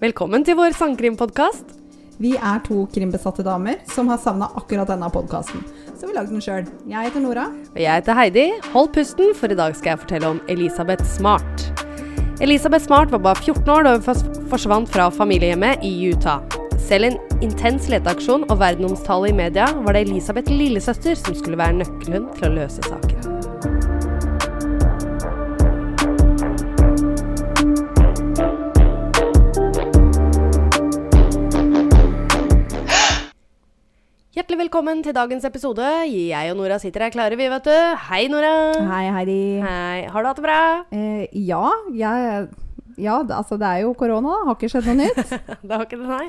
Velkommen til vår sangkrimpodkast. Vi er to krimbesatte damer som har savna akkurat denne podkasten. Så vi lagde den sjøl. Jeg heter Nora. Og jeg heter Heidi. Hold pusten, for i dag skal jeg fortelle om Elisabeth Smart. Elisabeth Smart var bare 14 år da hun forsvant fra familiehjemmet i Utah. Selv en intens leteaksjon og verdenomtale i media var det Elisabeth lillesøster som skulle være nøkkelen til å løse saken. Hjertelig velkommen til dagens episode. Jeg og Nora sitter her klare, vi, vet du. Hei, Nora. Hei, Heidi. Hei. Har du hatt det bra? Eh, ja, jeg Ja, altså det er jo korona. Har ikke skjedd noe nytt. Det har ikke det, nei.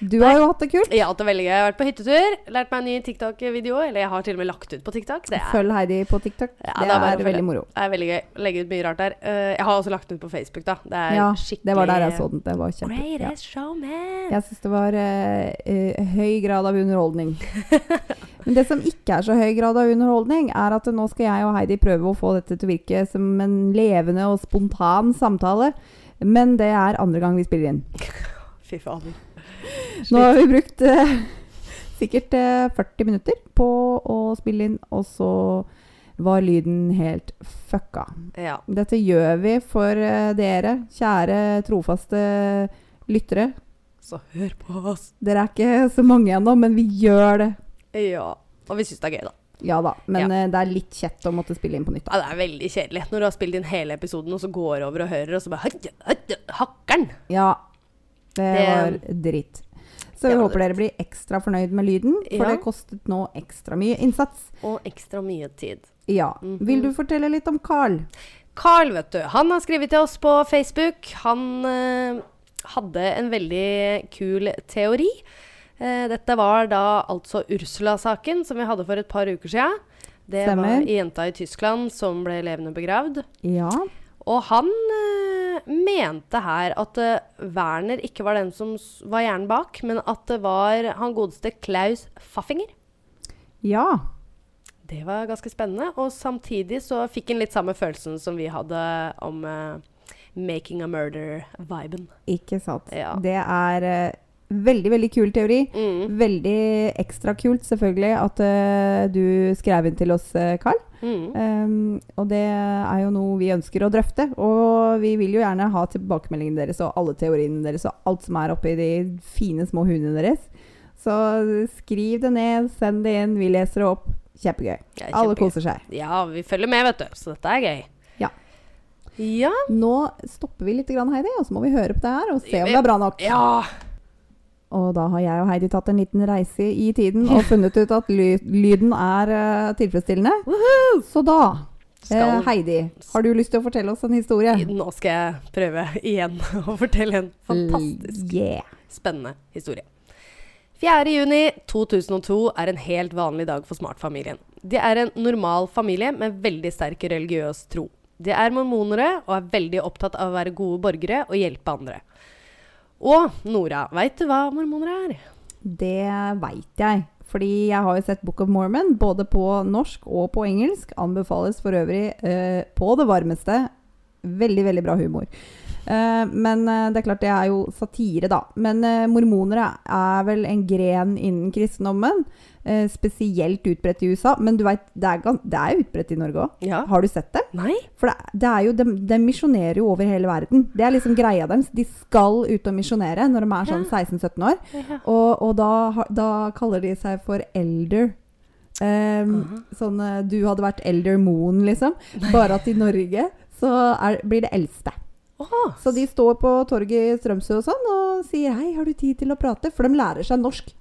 Du har jo hatt det kult. Ja, hatt det veldig gøy. Jeg har vært på hyttetur, lært meg en ny TikTok-video. Eller jeg har til og med lagt ut på TikTok. Det er, Følg Heidi på TikTok. Ja, det det er er veldig moro. det er veldig gøy. Legge ut mye rart der. Eh, jeg har også lagt den ut på Facebook, da. Det er Ja, skikkelig det var der jeg så den. Det var kjempe... Ja. Greatest showman. Jeg syns det var uh, eh, høy grad av underholdning. Men det som ikke er så høy grad av underholdning, er at nå skal jeg og Heidi prøve å få dette til å virke som en levende og spontan samtale. Men det er andre gang vi spiller inn. Fy faen. Nå har vi brukt eh, sikkert eh, 40 minutter på å spille inn, og så var lyden helt fucka. Ja. Dette gjør vi for eh, dere, kjære trofaste lyttere. Så hør på oss. Dere er ikke så mange ennå, men vi gjør det. Ja. Og vi syns det er gøy, da. Ja da, men Ja. eh, det er litt kjett å måtte spille inn på nytt. Da. Ja, det er veldig kjedelig når du har spilt inn hele episoden, og så går over og hører, og så bare «Høy, høy, Hakkeren! Ja, det, Det- var dritt. Så vi håper dere blir ekstra fornøyd med lyden, for Ja. det kostet nå ekstra mye innsats. Og ekstra mye tid. Ja. Mhm. Vil du fortelle litt om Carl? Carl, vet du, han har skrevet til oss på Facebook. Han eh, hadde en veldig kul teori. Eh, dette var da altså Ursula-saken som vi hadde for et par uker siden. Det Stemmer. var jenta i Tyskland som ble levende begravd. Ja. Og han eh, mente her at uh, Werner ikke var den som var hjernen bak, men at det var han godeste Klaus Faffinger. Ja. Det var ganske spennende. Og samtidig så fikk han litt samme følelsen som vi hadde om uh, Making a Murder-viben. Ikke sant. Ja. Det er eh, veldig, veldig kul teori. Mm. Veldig ekstra kult, selvfølgelig, at uh, du skrev inn til oss, Carl. Mm. Um, og det er jo noe vi ønsker å drøfte. Og vi vil jo gjerne ha tilbakemeldingene deres og alle teoriene deres og alt som er oppi de fine små hundene deres. Så skriv det ned, send det inn, vi leser det opp. Kjempegøy. Ja, Alle koser seg. Ja, vi følger med, vet du. Så dette er gøy. Ja. Ja. Nå stopper vi litt, grann, Heidi, og så må vi høre på det her og se om det er bra nok. ja. Og da har jeg og Heidi tatt en liten reise i tiden og funnet ut at ly lyden er uh, tilfredsstillende. Woohoo! Så da, eh, Skal Heidi, har du lyst til å fortelle oss en historie? Nå skal jeg prøve igjen å fortelle en fantastisk Yeah. spennende historie. 4. juni 2002 er en helt vanlig dag for Smart-familien. De er en normal familie med veldig sterk religiøs tro. De er mormonere og er veldig opptatt av å være gode borgere og hjelpe andre. Og Nora, veit du hva mormoner er? Det veit jeg. Fordi jeg har jo sett Book of Mormon både på norsk og på engelsk. Anbefales for øvrig eh, på det varmeste. Veldig, veldig bra humor. Eh, men eh, det er klart det er jo satire, da. Men eh, mormonere er vel en gren innen kristendommen. spesielt utbredt i USA. Men du veit, det, er det er utbredt i Norge òg. Ja. Har du sett det? Nei? For det, det er jo, de, de misjonerer jo over hele verden. Det er liksom greia deres. De skal ut og misjonere når de er sånn 16-17 år. Ja. Og, og da, da kaller de seg for elder. Um, Sånn eh, du hadde vært elder moon, liksom. Bare at i Norge så er, blir det eldste. Åh, Så de står på torget i Strømsø og sånn og sier 'hei, har du tid til å prate?' For de lærer seg norsk.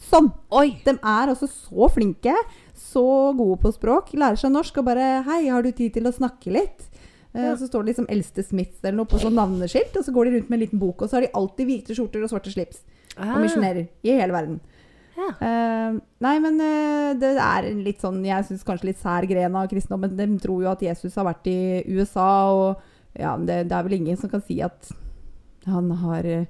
Sånn! oi! De er altså så flinke, så gode på språk. Lærer seg norsk og bare 'Hei, har du tid til å snakke litt?' Eh, Ja. Så står det liksom 'Eldste Smith' eller noe på sånn navneskilt, og så går de rundt med en liten bok, og så har de alltid hvite skjorter og svarte slips. Og Ah, misjonerer i hele verden. Ja. Uh, nei, men uh, det er en litt sånn, jeg syns kanskje litt sær gren av kristendommen. De tror jo at Jesus har vært i USA, og ja, det, det er vel ingen som kan si at han har eh,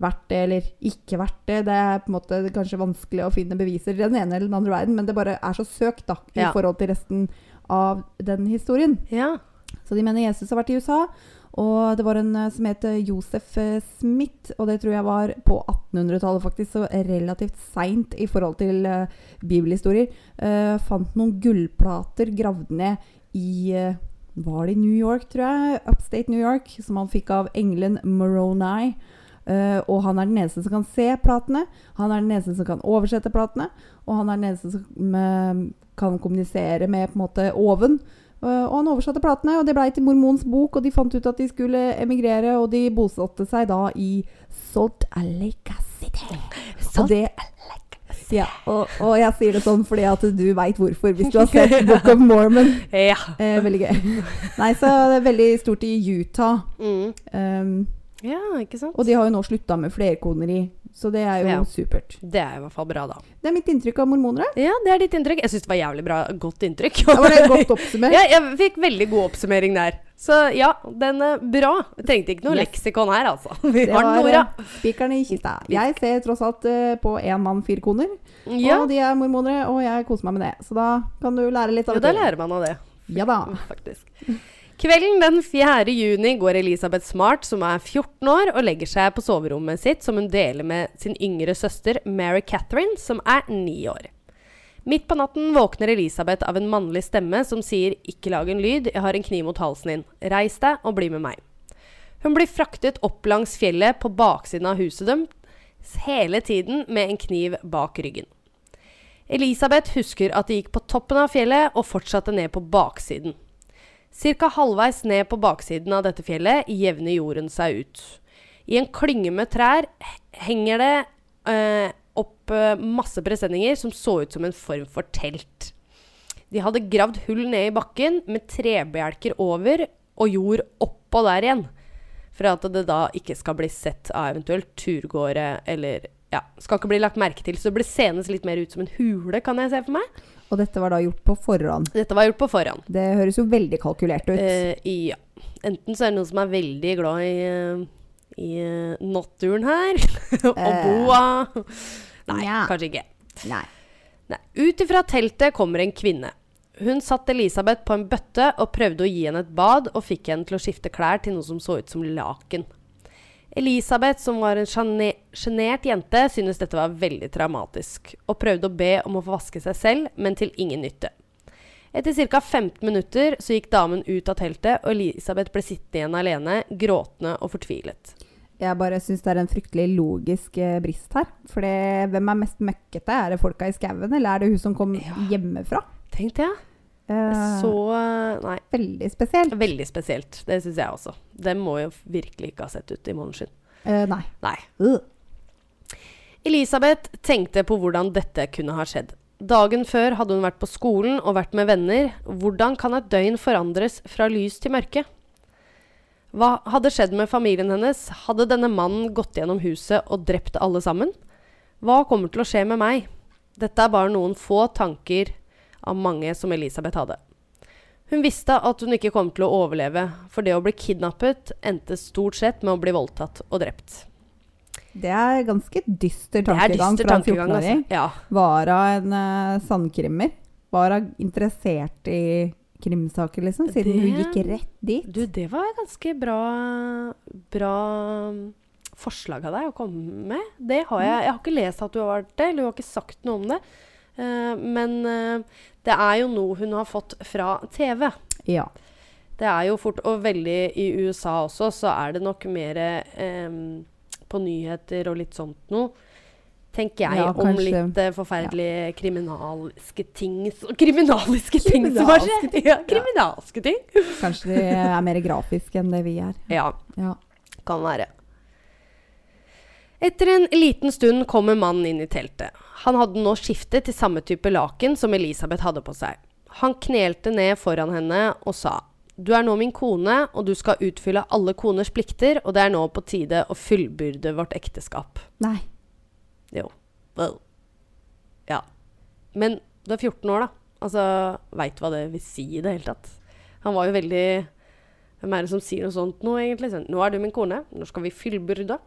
vært det eller ikke vært det. Det er på en måte kanskje vanskelig å finne beviser i den ene eller den andre verden, men det bare er så søkt da, i Ja. forhold til resten av den historien. ja. Så de mener Jesus har vært i USA, Og det var en eh, som het eh, Josef Smith, og det tror jeg var på 1800-tallet, faktisk. Så relativt seint i forhold til uh, bibelhistorier. Uh, fant noen gullplater gravd ned i eh, Var det i New York, tror jeg? Upstate New York. Som han fikk av engelen Moroni. Uh, og han er den eneste som kan se platene. Han er den eneste som kan oversette platene. Og han er den eneste som uh, kan kommunisere med på en måte oven. Uh, og han oversatte platene, og det blei til Mormons bok. Og de fant ut at de skulle emigrere, og de bosatte seg da i Salt Lake City. Og det ja, og, og jeg sier det sånn fordi at du veit hvorfor, hvis du har sett Book of Mormon. Ja. Eh, veldig gøy. Nei, så det er veldig stort i Utah. Mm. Um, ja, ikke sant? og de har jo nå slutta med flerkoneri, så det er jo Ja. supert. Det er i hvert fall bra, da. Det er mitt inntrykk av mormonere. Ja, det er ditt inntrykk. Jeg syns det var jævlig bra. Godt inntrykk. Det var det godt oppsummert. ja, jeg fikk veldig god oppsummering der. Så ja, den er bra. Jeg trengte ikke noe Yes. leksikon her, altså. Vi Det har Nora. eh, spikeren i kista. Jeg ser tross alt eh, på én mann, fire koner. Ja, Og de er mormonere, og jeg koser meg med det. Så da kan du lære litt av det. jo, da lærer man av det. Ja da. faktisk. Kvelden den 4. juni går Elisabeth Smart, som er 14 år, og legger seg på soverommet sitt, som hun deler med sin yngre søster Mary Catherine, som er 9 år. Midt på natten våkner Elisabeth av en mannlig stemme som sier 'ikke lag en lyd, jeg har en kniv mot halsen din', reis deg og bli med meg'. Hun blir fraktet opp langs fjellet på baksiden av huset deres, hele tiden med en kniv bak ryggen. Elisabeth husker at de gikk på toppen av fjellet og fortsatte ned på baksiden. Cirka halvveis ned på baksiden av dette fjellet jevner jorden seg ut. I en klynge med trær henger det eh, opp eh, masse presenninger som så ut som en form for telt. De hadde gravd hull ned i bakken med trebjelker over og jord oppå der igjen. For at det da ikke skal bli sett av eventuelt turgåere eller ja, skal ikke bli lagt merke til. Så det blir senest litt mer ut som en hule, kan jeg se for meg. Og dette var da gjort på forhånd. Dette var gjort på forhånd. Det høres jo veldig kalkulert ut. Eh, ja. Enten så er det noen som er veldig glad i, eh, i eh, naturen her, og Eh. boa. Nei, ja. kanskje ikke. Nei. Nei. Ut ifra teltet kommer en kvinne. Hun satt Elisabeth på en bøtte og prøvde å gi henne et bad, og fikk henne til å skifte klær til noe som så ut som laken. Elisabeth, som var en sjenert jente, syntes dette var veldig traumatisk, og prøvde å be om å få vaske seg selv, men til ingen nytte. Etter ca. 15 minutter så gikk damen ut av teltet, og Elisabeth ble sittende igjen alene, gråtende og fortvilet. Jeg bare syns det er en fryktelig logisk eh, brist her. For hvem er mest møkkete? Er det folka i skauen, eller er det hun som kom Ja. hjemmefra? Tenkte jeg. Eh, Så Nei. Veldig spesielt. Veldig spesielt. Det syns jeg også. Den må jo virkelig ikke ha sett ut i måneskinn. Uh, nei. Nei. Uh. Elisabeth tenkte på hvordan dette kunne ha skjedd. Dagen før hadde hun vært på skolen og vært med venner. Hvordan kan et døgn forandres fra lys til mørke? Hva hadde skjedd med familien hennes? Hadde denne mannen gått gjennom huset og drept alle sammen? Hva kommer til å skje med meg? Dette er bare noen få tanker av mange som Elisabeth hadde. Hun visste at hun ikke kom til å overleve, for det å bli kidnappet endte stort sett med å bli voldtatt og drept. Det er ganske dyster er tankegang dyster fra en 14-åring. altså. Ja. Var hun en uh, sandkrimmer? Var hun interessert i krimsaker, liksom? Siden hun gikk rett dit? Du, det var et ganske bra, bra um, forslag av deg å komme med. Det har jeg. Jeg har ikke lest at du har vært det, eller du har ikke sagt noe om det. Uh, men eh, det er jo noe hun har fått fra TV. Ja. Det er jo fort, og veldig i USA også, så er det nok mer eh, på nyheter og litt sånt noe. Tenker jeg Ja, om litt eh, forferdelige kriminalske ting s- Kriminaliske ting som har skjedd! Ja, kriminalske ting. Kanskje de er mer grafiske enn det vi er. Ja, Ja. kan være. Etter en liten stund kommer mannen inn i teltet. Han hadde nå skiftet til samme type laken som Elisabeth hadde på seg. Han knelte ned foran henne og sa Du er nå min kone, og du skal utfylle alle koners plikter, og det er nå på tide å fullbyrde vårt ekteskap. Nei. Jo. Well. Ja. Men du er 14 år, da. Altså, veit hva det vil si i det hele tatt? Han var jo veldig Hvem er det som sier noe sånt nå, egentlig? Nå er du min kone, nå skal vi fullbyrde.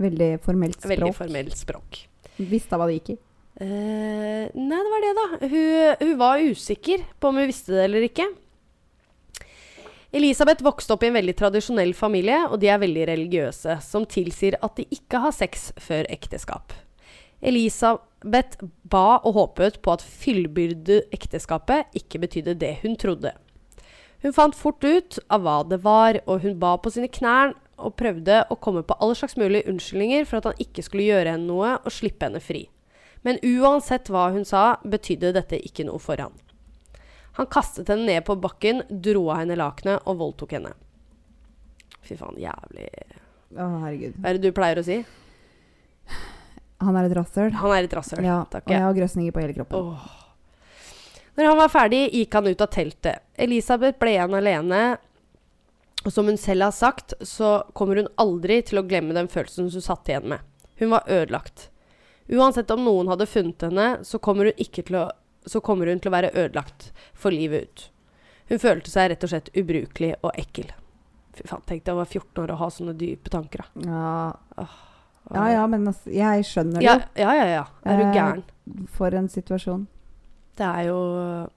Veldig formelt språk. Veldig formelt språk. Visste hva det gikk i. Uh, nei, det var det, da. Hun, hun var usikker på om hun visste det eller ikke. Elisabeth vokste opp i en veldig tradisjonell familie, og de er veldig religiøse, som tilsier at de ikke har sex før ekteskap. Elisabeth ba og håpet på at fyllbyrdeekteskapet ikke betydde det hun trodde. Hun fant fort ut av hva det var, og hun ba på sine knær og prøvde å komme på alle slags mulige unnskyldninger for at han ikke skulle gjøre henne noe og slippe henne fri. Men uansett hva hun sa, betydde dette ikke noe for han. Han kastet henne ned på bakken, dro av henne lakenet og voldtok henne. Fy faen, jævlig Å, herregud. Hva er det du pleier å si? Han er et rasshøl. Han er et rasshøl. Ja, Takk. og jeg har grøsninger på hele kroppen. Åh. Når han var ferdig, gikk han ut av teltet. Elisabeth ble igjen alene. Og som hun selv har sagt, så kommer hun aldri til å glemme den følelsen hun satt igjen med. Hun var ødelagt. Uansett om noen hadde funnet henne, så kommer hun, ikke til å, så kommer hun til å være ødelagt for livet ut. Hun følte seg rett og slett ubrukelig og ekkel. Fy faen, tenk deg å være 14 år og ha sånne dype tanker, da. Ja. ja ja, men altså, jeg skjønner det Ja, ja, ja. ja. Er du gæren? For en situasjon. Det er jo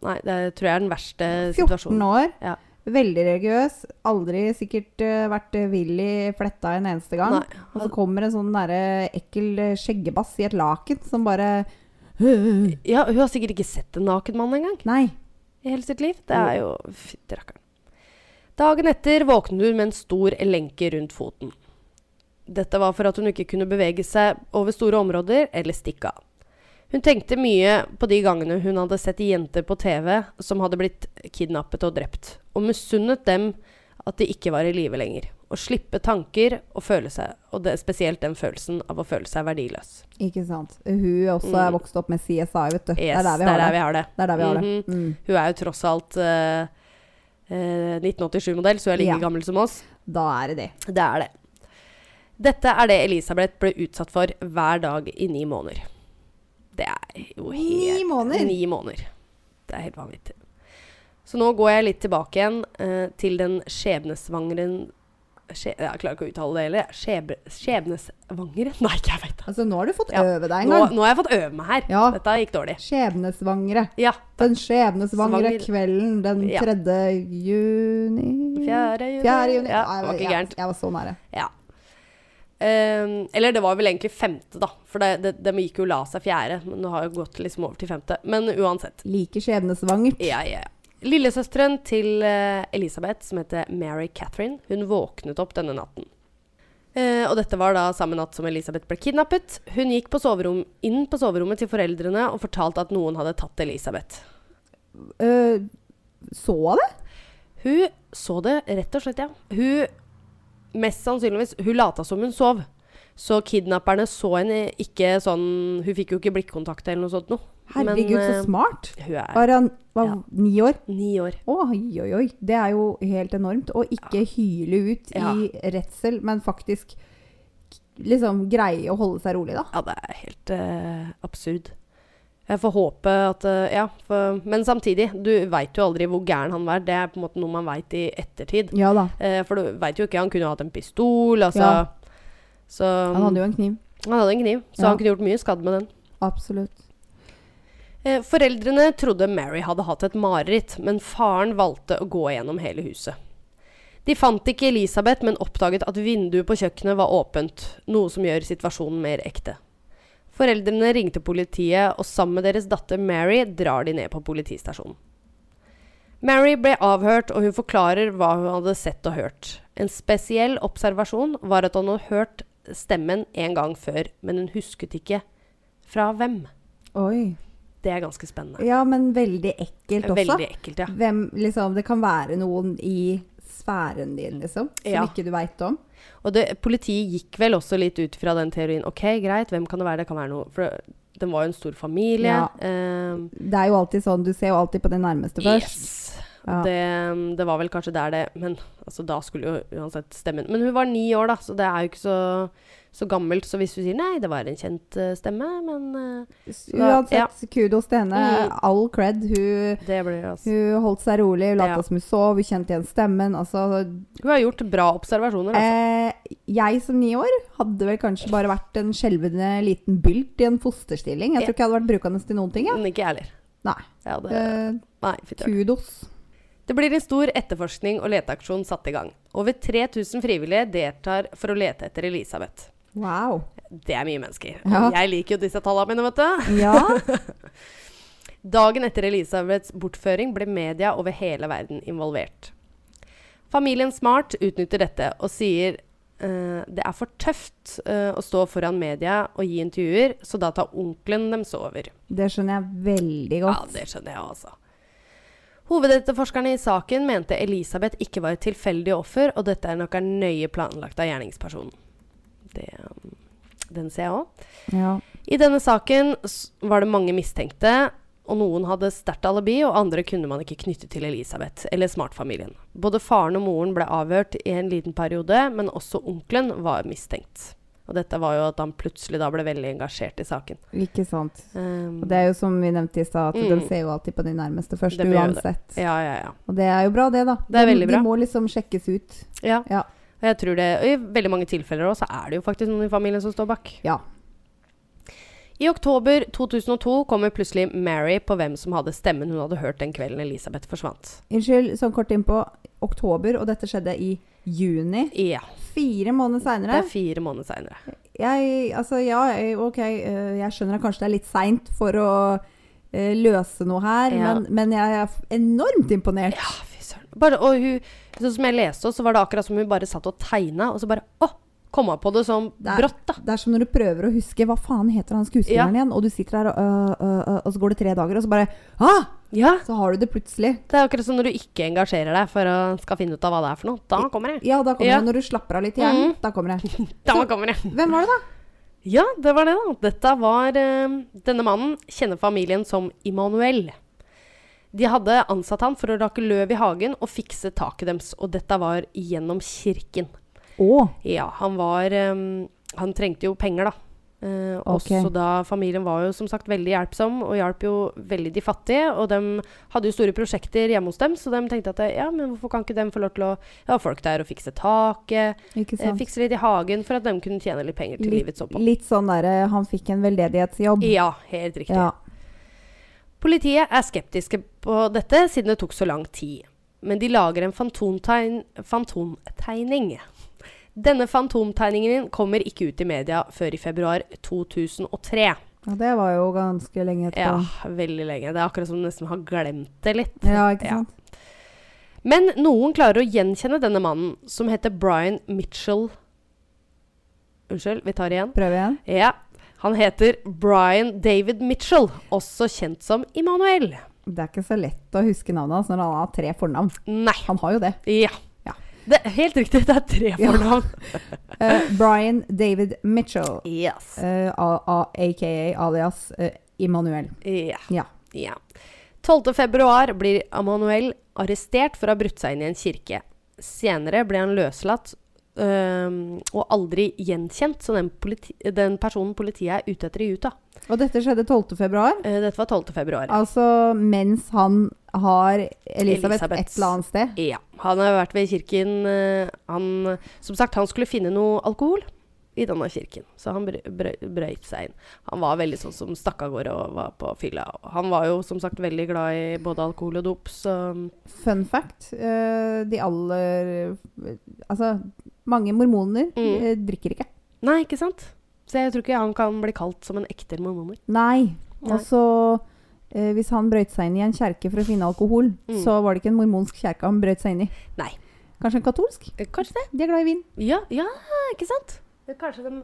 Nei, det tror jeg er den verste 14 situasjonen. år. Ja. Veldig religiøs. Aldri sikkert uh, vært villig vill fletta en eneste gang. Nei. Og så kommer en sånn derre ekkel eh, skjeggebass i et laken som bare Ja, hun har sikkert ikke sett en naken mann engang Nei. i hele sitt liv. Det er jo Fytti rakkeren. Dagen etter våknet hun med en stor lenke rundt foten. Dette var for at hun ikke kunne bevege seg over store områder eller stikke av. Hun tenkte mye på de gangene hun hadde sett jenter på TV som hadde blitt kidnappet og drept, og misunnet dem at de ikke var i live lenger. Å slippe tanker og føle seg, og det, spesielt den følelsen av å føle seg verdiløs. Ikke sant. Hun også er Mm. vokst opp med CSI, vet du. det er der vi har det. har det. Det er der vi har det. Mhm. Mm. Hun er jo tross alt uh, uh, 1987-modell, så hun er like Ja. gammel som oss. Da er det det. Det er det. Dette er det Elisabeth ble utsatt for hver dag i ni måneder. Det er jo helt Ni måneder? Ni måneder. Det er helt vanvittig. Så nå går jeg litt tilbake igjen eh, til den skjebnesvangeren skje, Jeg klarer ikke å uttale det heller. Skjeb, skjebnesvangeren? Nei, ikke jeg vet det. Altså, nå har du fått Ja. øve deg en Nå, gang. nå har jeg fått øve meg her. Ja. Dette gikk dårlig. Skjebnesvangre. Ja. Den skjebnesvangre kvelden den Ja. 3. juni 4. juni. 4. juni. Ja, det var ikke jeg, gærent. jeg var så nære. Ja. Ehm, eller det var vel egentlig femte, da. For det, det, de gikk jo la seg fjerde. Men det har jo gått liksom over til femte. Men uansett. Like skjebnesvangert. Ja, ja, ja. Lillesøsteren til uh, Elisabeth, som heter Mary Catherine, hun våknet opp denne natten. Uh, og dette var da samme natt som Elisabeth ble kidnappet. Hun gikk på soverom, inn på soverommet til foreldrene og fortalte at noen hadde tatt Elisabeth. Uh, så det? Hun så det rett og slett, ja. Hun Mest sannsynligvis Hun lata som hun sov. Så kidnapperne så henne ikke sånn Hun fikk jo ikke blikkontakt eller noe sånt noe. Herregud, Men, så eh, smart. Hun er Var han var Ja. ni år? ni år. Oi, oi, oi. Det er jo helt enormt. Å ikke hyle ut Ja. i redsel, men faktisk liksom greie å holde seg rolig, da. Ja, det er helt uh, absurd. Jeg får håpe at eh, Ja. For, men samtidig, du veit jo aldri hvor gæren han var. Det er på en måte noe man veit i ettertid. Ja da. Eh, for du veit jo ikke. Han kunne hatt en pistol, altså. Ja. Så Han hadde jo en kniv. han hadde en kniv, så Ja. han kunne gjort mye skadd med den. Absolutt. Eh, foreldrene trodde Mary hadde hatt et mareritt, men faren valgte å gå gjennom hele huset. De fant ikke Elisabeth, men oppdaget at vinduet på kjøkkenet var åpent, noe som gjør situasjonen mer ekte. Foreldrene ringte politiet, og sammen med deres datter Mary drar de ned på politistasjonen. Mary ble avhørt, og hun forklarer hva hun hadde sett og hørt. En spesiell observasjon var at hun hadde hørt stemmen en gang før, men hun husket ikke fra hvem. Oi. Det er ganske spennende. Ja, men veldig ekkelt også. Veldig ekkelt, ja. Hvem, liksom, det kan være noen i sfæren din, liksom, som Ja. ikke du veit om. Og det, politiet gikk vel også litt ut fra den teorien. Ok, greit, hvem kan det være? Det kan være noe For den var jo en stor familie. Ja. Um, Det er jo alltid sånn, du ser jo alltid på det nærmeste først. yes. Ja. Det, det var vel kanskje der det Men altså, da skulle jo uansett stemmen Men hun var ni år, da, så det er jo ikke så, så gammelt. Så hvis du sier nei, det var en kjent uh, stemme, men eh, Uansett, Ja. kudos til henne. Mm. All cred. Hun, det blir altså hun holdt seg rolig, hun lot Ja. som hun sov, hun kjente igjen stemmen. Altså, Hun har gjort bra observasjoner, altså. eh, jeg som ni år hadde vel kanskje bare vært en skjelvende liten bylt i en fosterstilling. Jeg tror ikke jeg hadde vært brukende til noen ting. Ja. Men ikke jeg heller. Nei. Ja, det, Eh, nei, kudos. Det blir en stor etterforskning og leteaksjon satt i gang. Over 3000 frivillige deltar for å lete etter Elisabeth. Wow. Det er mye mennesker. Ja. Jeg liker jo disse tallene mine, vet du. Ja. Dagen etter Elisabeths bortføring ble media over hele verden involvert. Familien Smart utnytter dette og sier uh, det er for tøft uh, å stå foran media og gi intervjuer, så da tar onkelen deres over. Det skjønner jeg veldig godt. Ja, det skjønner jeg også. Hovedetterforskerne i saken mente Elisabeth ikke var et tilfeldig offer, og dette er nok er nøye planlagt av gjerningspersonen. Det, um, den ser jeg òg. Ja. I denne saken var det mange mistenkte, og noen hadde sterkt alibi, og andre kunne man ikke knytte til Elisabeth eller Smart-familien. Både faren og moren ble avhørt i en liten periode, men også onkelen var mistenkt. Og dette var jo at han plutselig da ble veldig engasjert i saken. Ikke sant. Um, Og det er jo som vi nevnte i stad, at Mm. de ser jo alltid på de nærmeste først, uansett. ja, ja, ja. Og det er jo bra, det, da. Det er De- veldig bra. De må liksom sjekkes ut. Ja. Ja. Og jeg tror det, I veldig mange tilfeller også, så er det jo faktisk noen i familien som står bak. Ja. I oktober 2002 kommer plutselig Mary på hvem som hadde stemmen hun hadde hørt den kvelden Elisabeth forsvant. Unnskyld, sånn kort inn på oktober, og dette skjedde i juni. Ja. Fire måneder Det er fire måneder seinere. Jeg, altså, ja, ok, eh, jeg skjønner at kanskje det er litt seint for å eh, løse noe her, Ja. men, men jeg er enormt imponert. Ja, søren. Bare, og hun, sånn som jeg leste, så var det akkurat som hun bare satt og tegna, og så bare å, kom på det sånn brått, da. Det er som når du prøver å huske hva faen heter han skuespilleren igjen, og du sitter der, og, øh, øh, øh, og så går det tre dager, og så bare ah, Ja. Så har du det plutselig. Det er akkurat som når du ikke engasjerer deg for å skal finne ut av hva det er for noe. Da kommer det. Ja, da kommer Ja. det. Når du slapper av litt i hjernen, mm. da kommer det. Da Så- kommer det. Hvem var det, da? Ja, det var det, da. Dette var eh, Denne mannen kjenner familien som Immanuel. De hadde ansatt han for å rake løv i hagen og fikse taket deres, og dette var gjennom kirken. Oh. Ja, han var um, Han trengte jo penger, da. Uh, okay. Også da familien var jo som sagt veldig hjelpsom og hjalp jo veldig de fattige. Og de hadde jo store prosjekter hjemme hos dem, så de tenkte at ja, men hvorfor kan ikke de få lov til å ha folk der og fikse taket? Eh, fikse litt i hagen for at de kunne tjene litt penger til Litt, livets opphold. litt sånn derre Han fikk en veldedighetsjobb. Ja, helt riktig. Ja. Politiet er skeptiske på dette siden det tok så lang tid. Men de lager en fantomtegning. Denne fantomtegningen kommer ikke ut i media før i februar 2003. ja, det var jo ganske lenge Ja, veldig lenge. Det er akkurat som du nesten har glemt det litt. Ja, ikke Ja. sant. Men noen klarer å gjenkjenne denne mannen, som heter Brian Mitchell Unnskyld, vi tar igjen. Prøv igjen. Ja. Han heter Brian David Mitchell, også kjent som Immanuel. Det er ikke så lett å huske navnet hans når han har tre fornavn. Nei. Han har jo det. Ja. Ja. Det helt riktig. Det er tre Ja. fornavn. Eh, Brian David Mitchell, Yes. uh, a, a, aka alias uh, Immanuel. Ja. Ja. ja. 12. februar blir Immanuel arrestert for å ha brutt seg inn i en kirke. Senere ble han løslatt øhm, og aldri gjenkjent så den, politi den personen politiet er ute etter i Utah. Og dette skjedde 12. februar. Eh, dette var 12. februar. Altså mens han har Elisabeth, Elisabeth. et eller annet sted. Ja. Han har vært ved kirken Uh, han, Som sagt, han skulle finne noe alkohol i denne kirken, så han brø brø brøyt seg inn. Han var veldig sånn som stakk av gårde og var på fylla. Han var jo som sagt veldig glad i både alkohol og dop, så Fun fact. eh, de aller Altså, mange mormoner Mm. eh, drikker ikke. Nei, ikke sant? Så jeg tror ikke han kan bli kalt som en ekte mormoner. Nei. Nei. Og så eh, Hvis han brøyt seg inn i en kjerke for å finne alkohol, Mm. så var det ikke en mormonsk kjerke han brøyt seg inn i. Nei. Kanskje en katolsk? Kanskje det. De er glad i vin. Ja, ja ikke sant? Kanskje de,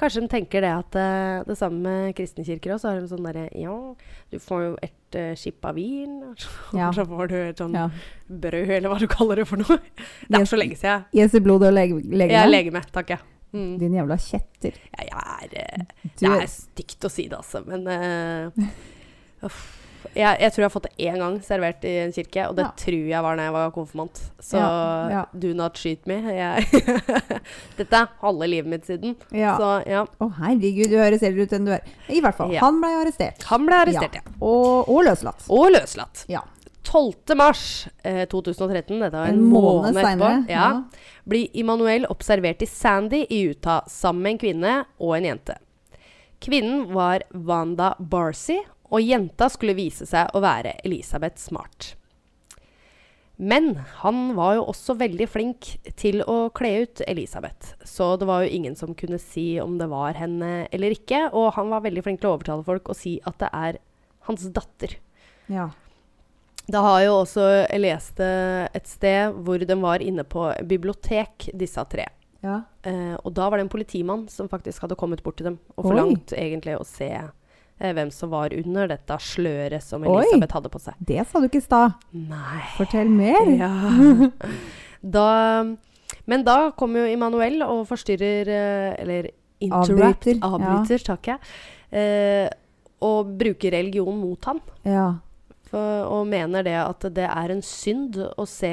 kanskje de tenker det at uh, det samme med kristne kirker også. Så har de sånn derre Ja, du får jo et uh, skip av vin, og så, Ja. så får du et sånn Ja. brød, eller hva du kaller det for noe. Det er så lenge siden. Jesu blod og leg Jeg er legeme. legeme, takk, jeg. Mm. Din jævla kjetter. Ja, jeg er uh, Det er stygt å si det, altså, men uh. Jeg, jeg tror jeg har fått det én gang servert i en kirke, og det Ja. tror jeg var da jeg var konfirmant. Så Ja, ja. do not shoot me. Dette er halve livet mitt siden. ja. Så ja. Å herregud, du høres eldre ut enn du er. I hvert fall. Han ble arrestert. Han ble arrestert, ja. Og, og løslatt. Og løslatt. Ja. 12. mars eh, 2013, dette var en, En måned måned etterpå, blir Immanuel observert i Sandy i Utah sammen med en kvinne og en jente. Kvinnen var Wanda Barcy, og jenta skulle vise seg å være Elisabeth Smart. Men han var jo også veldig flink til å kle ut Elisabeth. Så det var jo ingen som kunne si om det var henne eller ikke. Og han var veldig flink til å overtale folk og si at det er hans datter. Ja. Det har jo også Jeg leste et sted hvor de var inne på bibliotek, disse tre. ja. Eh, og da var det en politimann som faktisk hadde kommet bort til dem og Oi. forlangt egentlig å se eh, hvem som var under dette sløret som Oi. Elisabeth hadde på seg. Det sa du ikke i stad. Nei. Fortell mer. Ja. da, men da kommer jo Immanuel og forstyrrer eh, Eller interrupt. Avbryter, ja. Takk jeg. Eh, og bruker religion mot han. Ja. For, og mener det at det er en synd å se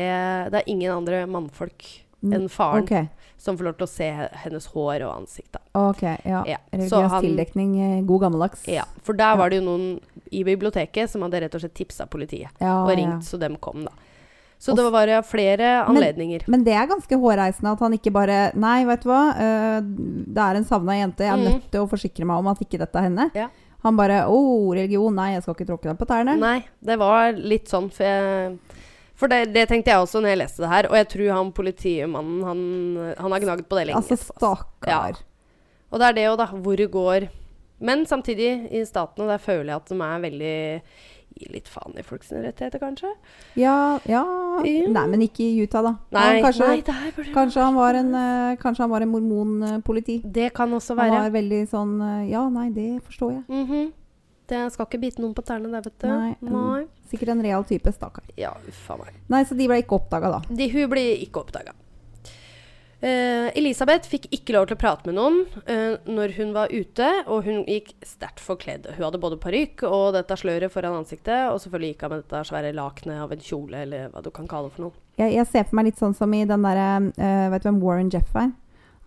Det er ingen andre mannfolk Mm, enn faren Ok. Som får lov til å se hennes hår og ansikt. Ok, ja. Ja. Religiøs han- tildekning, eh, god gammeldags. Ja, for der var det jo noen i biblioteket som hadde rett og slett tipsa politiet. Ja, og ja. ringt, så dem kom, da. Så det var flere anledninger. Men det er ganske hårreisende at han ikke bare Nei, vet du hva, eh, det er en savna jente. Jeg er mm. nødt til å forsikre meg om at ikke dette er henne. Ja. Han bare Å, oh, religion. Nei, jeg skal ikke tråkke deg på tærne. Nei, det var litt sånn, for, jeg, for det, det tenkte jeg også når jeg leste det her. Og jeg tror han politimannen, han, han har gnagd på det lenge. altså, stakkar. Ja. Og det er det jo, da. Hvor det går. Men samtidig, i statene, der føler jeg at de er veldig Gir litt faen i folks rettigheter, kanskje? Ja, ja Ja. Nei, men ikke i Utah, da. Nei, han, kanskje, nei burde kanskje han var en, eh, kanskje han var en mormonpoliti. Det kan også være. Han var veldig sånn eh, Ja, nei, det forstår jeg. Mhm. Det skal ikke bite noen på tærne der, vet du. Nei, Nei. Sikkert en real type, stakkar. Ja, faen meg. Nei, så de ble ikke oppdaga, da. De, hun ble ikke oppdaga. Elisabeth fikk ikke lov til å prate med noen uh, når hun var ute, og hun gikk sterkt forkledd. Hun hadde både parykk og dette sløret foran ansiktet, og selvfølgelig gikk hun med dette svære lakenet av en kjole, eller hva du kan kalle det for noe. Jeg, jeg ser for meg litt sånn som i den derre uh, Vet du hvem Warren Jeff er?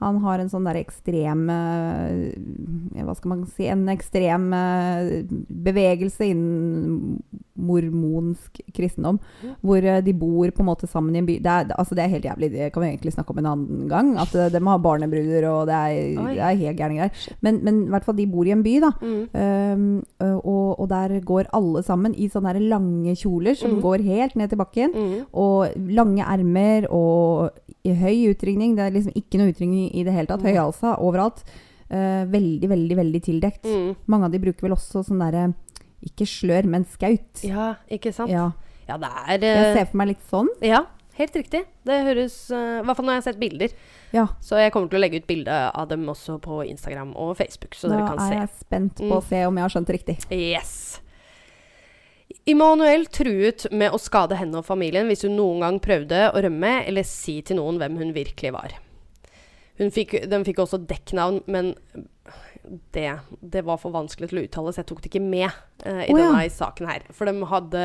Han har en sånn der ekstrem eh, Hva skal man si En ekstrem eh, bevegelse innen mormonsk kristendom. Hvor eh, de bor på en måte sammen i en by. Det er, altså det er helt jævlig. Det kan vi egentlig snakke om en annen gang. At de har barnebruder, og det er, det er helt gærne greier. Men, men i hvert fall de bor i en by, da. Mm. Um, og, og der går alle sammen i sånne lange kjoler som mm. går helt ned til bakken. Mm. Og lange ermer og i høy utringning. Det er liksom ikke noe utringning i det hele tatt. Høy Høyhalsa overalt. Uh, veldig, veldig veldig tildekt. Mm. Mange av de bruker vel også sånn derre Ikke slør, men skaut. Ja, ikke sant? Ja. Ja, det er Jeg eh, ser for meg litt sånn. Ja, helt riktig. Det høres eh, I hvert fall når jeg har sett bilder. Ja. Så jeg kommer til å legge ut bilde av dem også på Instagram og Facebook, så Da dere kan er jeg spent på Mm. å se om jeg har skjønt det riktig. Yes. Immanuel truet med å skade henne og familien hvis hun noen gang prøvde å rømme eller si til noen hvem hun virkelig var. Hun fikk, de fikk også dekknavn, men det, det var for vanskelig til å uttale, så jeg tok det ikke med eh, i ja. denne saken her. For de hadde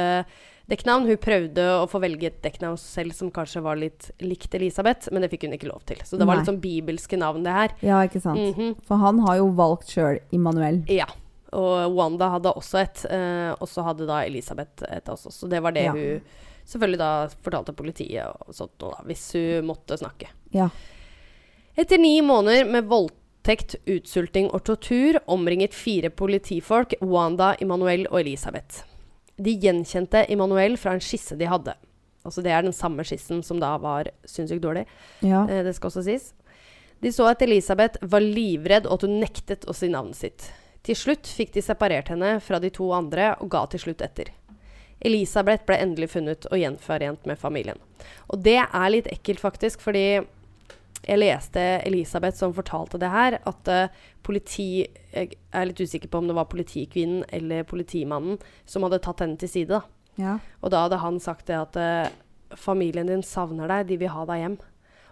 dekknavn. Hun prøvde å få velge et dekknavn selv som kanskje var litt likt Elisabeth, men det fikk hun ikke lov til. Så det var Nei. litt sånn bibelske navn, det her. Ja, ikke sant. Mhm. For han har jo valgt sjøl Immanuel. Ja. Og Wanda hadde også et, eh, og så hadde da Elisabeth et også. Så det var det Ja. hun selvfølgelig da fortalte politiet og sånt da, hvis hun måtte snakke. Ja. Etter ni måneder med voldtekt, utsulting og tortur omringet fire politifolk Wanda, Immanuel og Elisabeth. De gjenkjente Immanuel fra en skisse de hadde. Altså Det er den samme skissen som da var sinnssykt dårlig. ja. Eh, det skal også sies. De så at Elisabeth var livredd, og at hun nektet å si navnet sitt. Til slutt fikk de separert henne fra de to andre, og ga til slutt etter. Elisabeth ble endelig funnet og gjenforent med familien. Og det er litt ekkelt, faktisk, fordi jeg leste Elisabeth som fortalte det her, at uh, politi Jeg er litt usikker på om det var politikvinnen eller politimannen som hadde tatt henne til side. da. ja. Og da hadde han sagt det at uh, familien din savner deg, de vil ha deg hjem.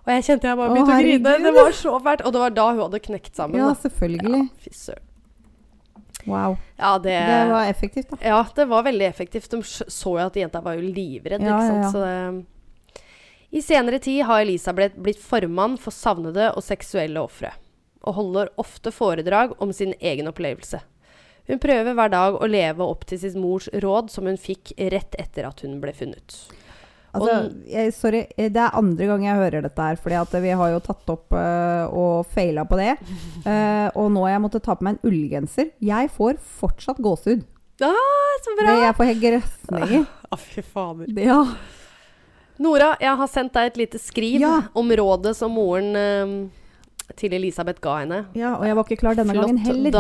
Og jeg kjente jeg bare begynte å grine. Det var så fælt. Og det var da hun hadde knekt sammen. ja, da. selvfølgelig. Ja, fy søren. Wow. Ja, det, Det var effektivt, da. ja, det var veldig effektivt. De så jo at jenta var jo livredd. Ja, ja, ja. Så det, I senere tid har Elisabeth blitt formann for savnede og seksuelle ofre. Og holder ofte foredrag om sin egen opplevelse. Hun prøver hver dag å leve opp til sin mors råd, som hun fikk rett etter at hun ble funnet. Altså, jeg, sorry, det er andre gang jeg hører dette her, fordi at vi har jo tatt opp uh, og faila på det. Uh, og nå har jeg måttet ta på meg en ullgenser. Jeg får fortsatt gåsehud. Ah, så Det, bra! jeg får helt grøsninger. Å, fy fader. Ja. Nora, jeg har sendt deg et lite skriv Ja. om rådet som moren eh, til Elisabeth ga henne. Ja, og jeg var ikke klar denne gangen heller. Flott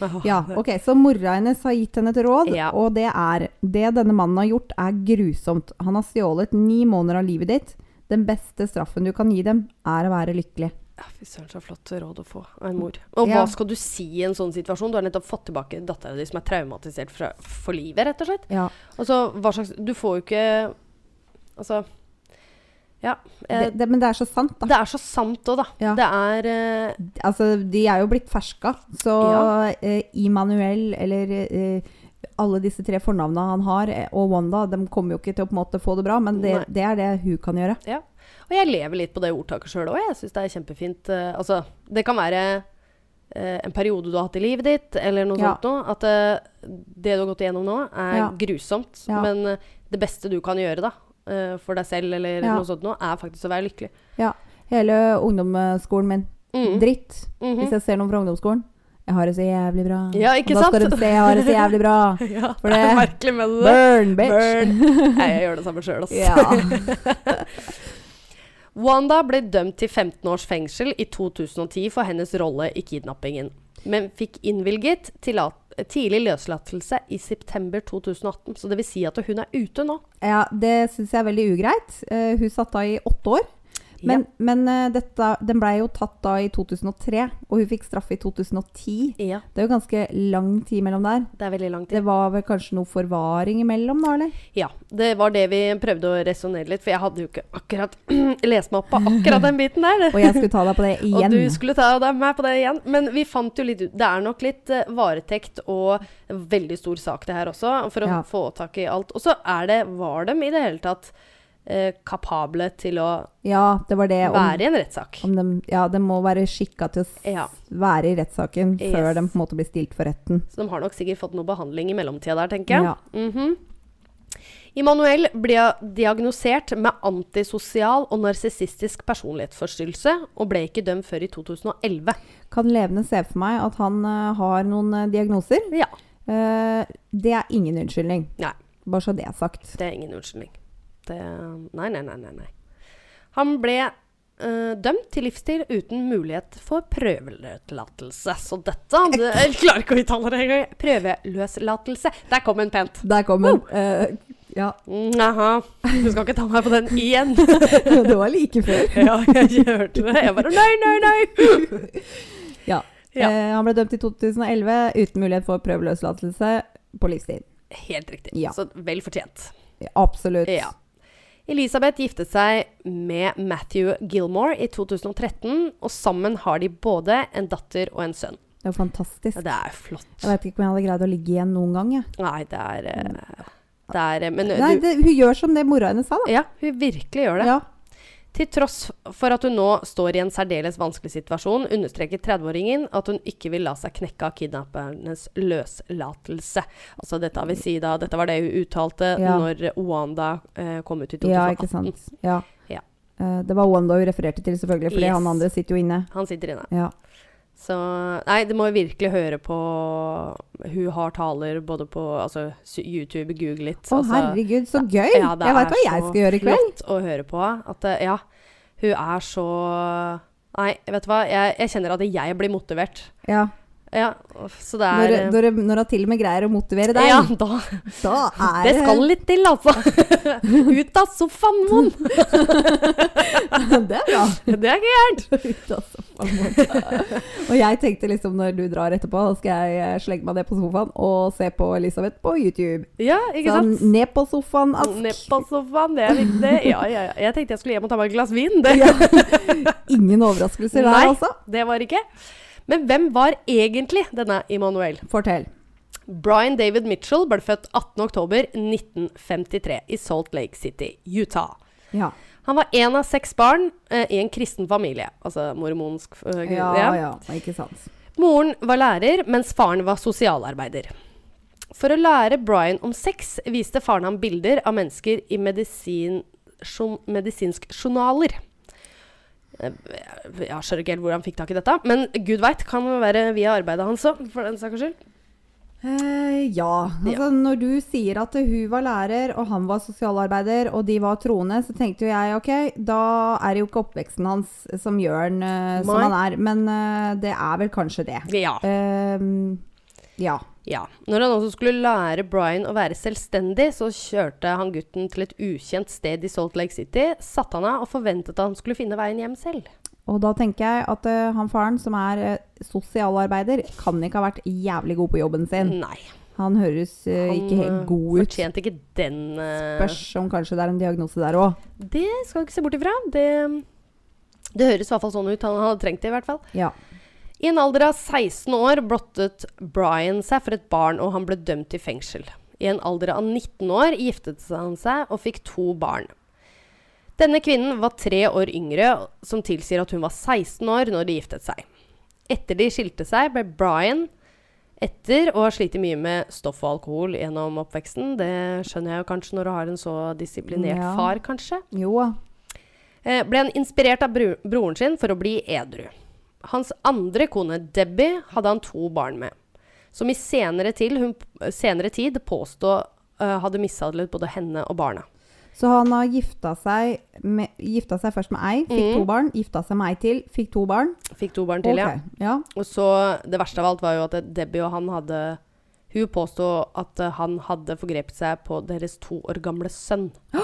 dame. Ja, ok, Så mora hennes har gitt henne et råd, Ja. og det er Det denne mannen har gjort, er grusomt. Han har stjålet ni måneder av livet ditt. Den beste straffen du kan gi dem, er å være lykkelig. Ja, Fy søren, så flott råd å få av en mor. Og Ja. hva skal du si i en sånn situasjon? Du har nettopp fått tilbake dattera di som er traumatisert fra, for livet, rett og slett. Ja, Altså, hva slags Du får jo ikke Altså Ja. Eh, det, det, Men det er så sant, da. det er så sant òg, da. Ja. Det er eh, Altså, de er jo blitt ferska, så Ja. eh, Immanuel eller eh, alle disse tre fornavna han har, eh, og Wanda, de kommer jo ikke til å på en måte få det bra, men det, det er det hun kan gjøre. Ja. Og jeg lever litt på det ordtaket sjøl òg. Jeg syns det er kjempefint. eh, altså, det kan være en periode du har hatt i livet ditt, eller noe Ja. sånt noe. At det du har gått igjennom nå, er Ja. grusomt. Ja. Men det beste du kan gjøre da, eh, for deg selv eller Ja. noe sånt noe, er faktisk å være lykkelig. Ja. Hele ungdomsskolen min. Mm. Dritt. Mhm. Hvis jeg ser noen fra ungdomsskolen. Jeg har det så jævlig bra. Ja, ikke sant? da skal du se jeg har det så jævlig bra. Ja, For det er merkelig med det. Burn, bitch! Burn. Nei, jeg gjør det samme sjøl, altså. Ja. Wanda ble dømt til 15 års fengsel i 2010 for hennes rolle i kidnappingen, men fikk innvilget tillat tidlig løslatelse i september 2018. Så det vil si at hun er ute nå. ja, det syns jeg er veldig ugreit. Eh, hun satt da i åtte år. Men, men eh, dette, den blei jo tatt da i 2003, og hun fikk straff i 2010. ja. Det er jo ganske lang tid mellom der. Det er veldig lang tid. Det var vel kanskje noe forvaring imellom, da, eller? Ja, det var det vi prøvde å resonnere litt, for jeg hadde jo ikke akkurat lest meg opp på akkurat den biten der. Og jeg skulle ta deg på det igjen. Og du skulle ta deg med på det igjen. Men vi fant jo litt ut Det er nok litt uh, varetekt og veldig stor sak, det her også, for å Ja. få tak i alt. Og så er det Var dem i det hele tatt eh, kapable til å Ja, det var det. Om, være i en rettssak? ja, de må være skikka til å Ja. være i rettssaken før Yes. de på en måte blir stilt for retten. Så de har nok sikkert fått noe behandling i mellomtida der, tenker jeg. Ja. Mhm. Immanuel ble diagnosert med antisosial og narsissistisk personlighetsforstyrrelse, og ble ikke dømt før i 2011. Kan levende se for meg at han uh, har noen uh, diagnoser. Ja. Uh, det er ingen unnskyldning. Nei. Bare så det er sagt. Det er ingen unnskyldning. Det, nei, nei, nei, nei, nei. Han ble uh, dømt til livstid uten mulighet for prøveløslatelse. Så dette det, Jeg klarer ikke å uttale det engang. Prøveløslatelse. Der kom en pent. Der kom den. Uh, ja, Jaha. Du skal ikke ta meg på den igjen. det var like før. ja, jeg hørte det. Jeg bare Nei, nei, nei! Ja. Ja. Eh, han ble dømt i 2011 uten mulighet for prøveløslatelse på livstid. Helt riktig. Ja. Så vel fortjent. Absolutt. Ja. Elisabeth giftet seg med Matthew Gilmore i 2013, og sammen har de både en datter og en sønn. Det er jo fantastisk. Det er flott. Jeg vet ikke om jeg hadde greid å ligge igjen noen gang. Jeg. Nei, det er, eh, det er Men Nei, du det, hun gjør som det mora hennes sa, da. Ja, hun virkelig gjør det. Ja. Til tross for at hun nå står i en særdeles vanskelig situasjon, understreker 30-åringen at hun ikke vil la seg knekke av kidnappernes løslatelse. Altså dette vil si da, dette var det hun uttalte Ja. når Wanda eh, kom ut i 2018. ja, ikke sant. Ja. Ja. Uh, det var Wanda hun refererte til, selvfølgelig, fordi Yes. han andre sitter jo inne. Han sitter inne. Ja. Så Nei, det må vi virkelig høre på Hun har taler både på altså, YouTube, google litt. Å, altså, herregud, så gøy! Ja, jeg veit hva jeg skal gjøre i kveld. Det er så Flott å høre på. At eh, ja, hun er så Nei, vet du hva. Jeg, jeg kjenner at jeg blir motivert. Ja. Ja, så det Når, er eh, når, når hun til og med greier å motivere deg, Ja, da da er Det skal litt til, altså. Ut av sofaen, mon! det er bra. Det er ikke gærent. Og jeg tenkte liksom når du drar etterpå, da skal jeg eh, slenge meg ned på sofaen og se på Elisabeth på YouTube. Ja, ikke Sånn ned på sofaen, Ask. Ned på sofaen, det er viktig. Ja, ja, ja. Jeg tenkte jeg skulle hjem og ta meg et glass vin. Det. Ingen overraskelser der, altså. det var ikke. Men hvem var egentlig denne Immanuel? Fortell. Brian David Mitchell ble født 18.10.1953 i Salt Lake City, Utah. Ja. Han var én av seks barn eh, i en kristen familie. Altså mormonsk eh, Ja, ja. ja, ikke sant. Moren var lærer, mens faren var sosialarbeider. For å lære Brian om sex viste faren ham bilder av mennesker i medisin, jo, medisinsk journaler. Eh, Jeg skjønner ikke helt hvor han fikk tak i dette, men gud veit, kan det være via arbeidet hans òg, for den saks skyld. Eh, ja. Altså, Når du sier at hun var lærer og han var sosialarbeider og de var troende, så tenkte jo jeg ok, da er det jo ikke oppveksten hans som gjør han uh, som han er. Men uh, det er vel kanskje det. Ja. Ehm, ja. ja. Når han også skulle lære Brian å være selvstendig, så kjørte han gutten til et ukjent sted i Salt Lake City, satte han av og forventet at han skulle finne veien hjem selv. Og da tenker jeg at uh, han faren som er uh, sosialarbeider, kan ikke ha vært jævlig god på jobben sin. Nei. Han høres uh, Han ikke helt god ut. fortjente ikke den Spørs om kanskje det er en diagnose der òg. Det skal du ikke se bort ifra. Det, det høres i hvert fall sånn ut. Han hadde trengt det, i hvert fall. Ja. I en alder av 16 år blottet Brian seg for et barn, og han ble dømt til fengsel. I en alder av 19 år giftet han seg og fikk to barn. Denne kvinnen var tre år yngre, som tilsier at hun var 16 år når de giftet seg. Etter de skilte seg, ble Brian, etter å ha slitt mye med stoff og alkohol gjennom oppveksten Det skjønner jeg jo kanskje når du har en så disiplinert Ja. far, kanskje. Jo. Eh, ble han inspirert av bro broren sin for å bli edru. Hans andre kone, Debbie, hadde han to barn med, som i senere, til, hun, senere tid påstå uh, hadde mishandlet både henne og barna. Så han har gifta seg, med, gifta seg først med ei, fikk mm. to barn. Gifta seg med ei til, fikk to barn. Fikk to barn til, ja. Ja. Og så Det verste av alt var jo at Debbie og han hadde Hun påstod at eh, han hadde forgrepet seg på deres to år gamle sønn.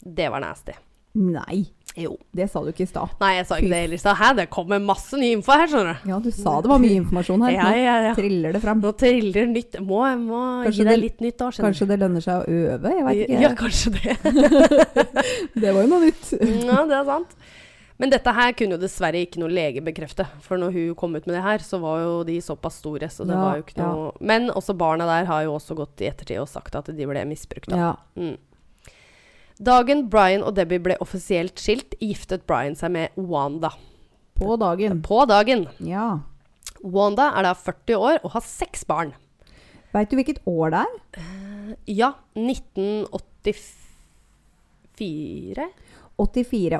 Det var nasty. Nei, Jo. det sa du ikke i stad. Nei, jeg sa ikke det heller i stad. Hæ, det kommer masse ny info her, skjønner du. Ja, du sa det var mye informasjon her. Ja, ja, ja. Nå triller det fram. Nå triller nytt. Må, må Kanskje gi deg litt nytt da, skjønner du. Kanskje det lønner seg å øve? Jeg veit ikke. Ja, kanskje det. Det var jo noe nytt. Ja, det er sant. Men dette her kunne jo dessverre ikke noe lege bekrefte. For når hun kom ut med det her, så var jo de såpass store. Så det Ja, var jo ikke noe Men også barna der har jo også gått i ettertid og sagt at de ble misbrukt. Da. Ja. Mm. Dagen Brian og Debbie ble offisielt skilt, giftet Brian seg med Wanda. På dagen. På dagen. Ja. Wanda er da 40 år og har seks barn. Veit du hvilket år det er? Ja, 1984? 84.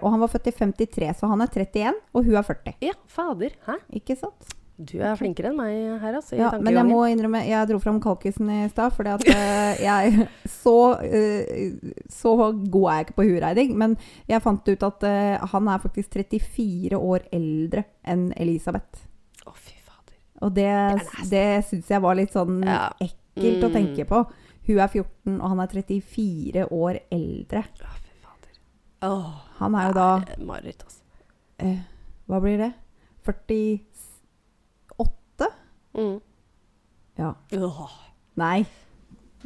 Og han var født i 53, så han er 31, og hun er 40. Ja, fader. Hæ? Ikke sant? Du er flinkere enn meg her, altså. Ja, men jeg må innrømme, jeg dro fram kalkisen i stad, fordi at eh, jeg så, uh, så god er jeg ikke på hureiding. men jeg fant ut at uh, han er faktisk 34 år eldre enn Elisabeth. Å, fy fader. Og det, det, det syns jeg var litt sånn Ja. ekkelt å Mm. tenke på. Hun er 14, og han er 34 år eldre. Å, fy fader. Oh, Han er jo da er Mareritt, altså. Hva blir det? 48? Mm. Ja. Nei.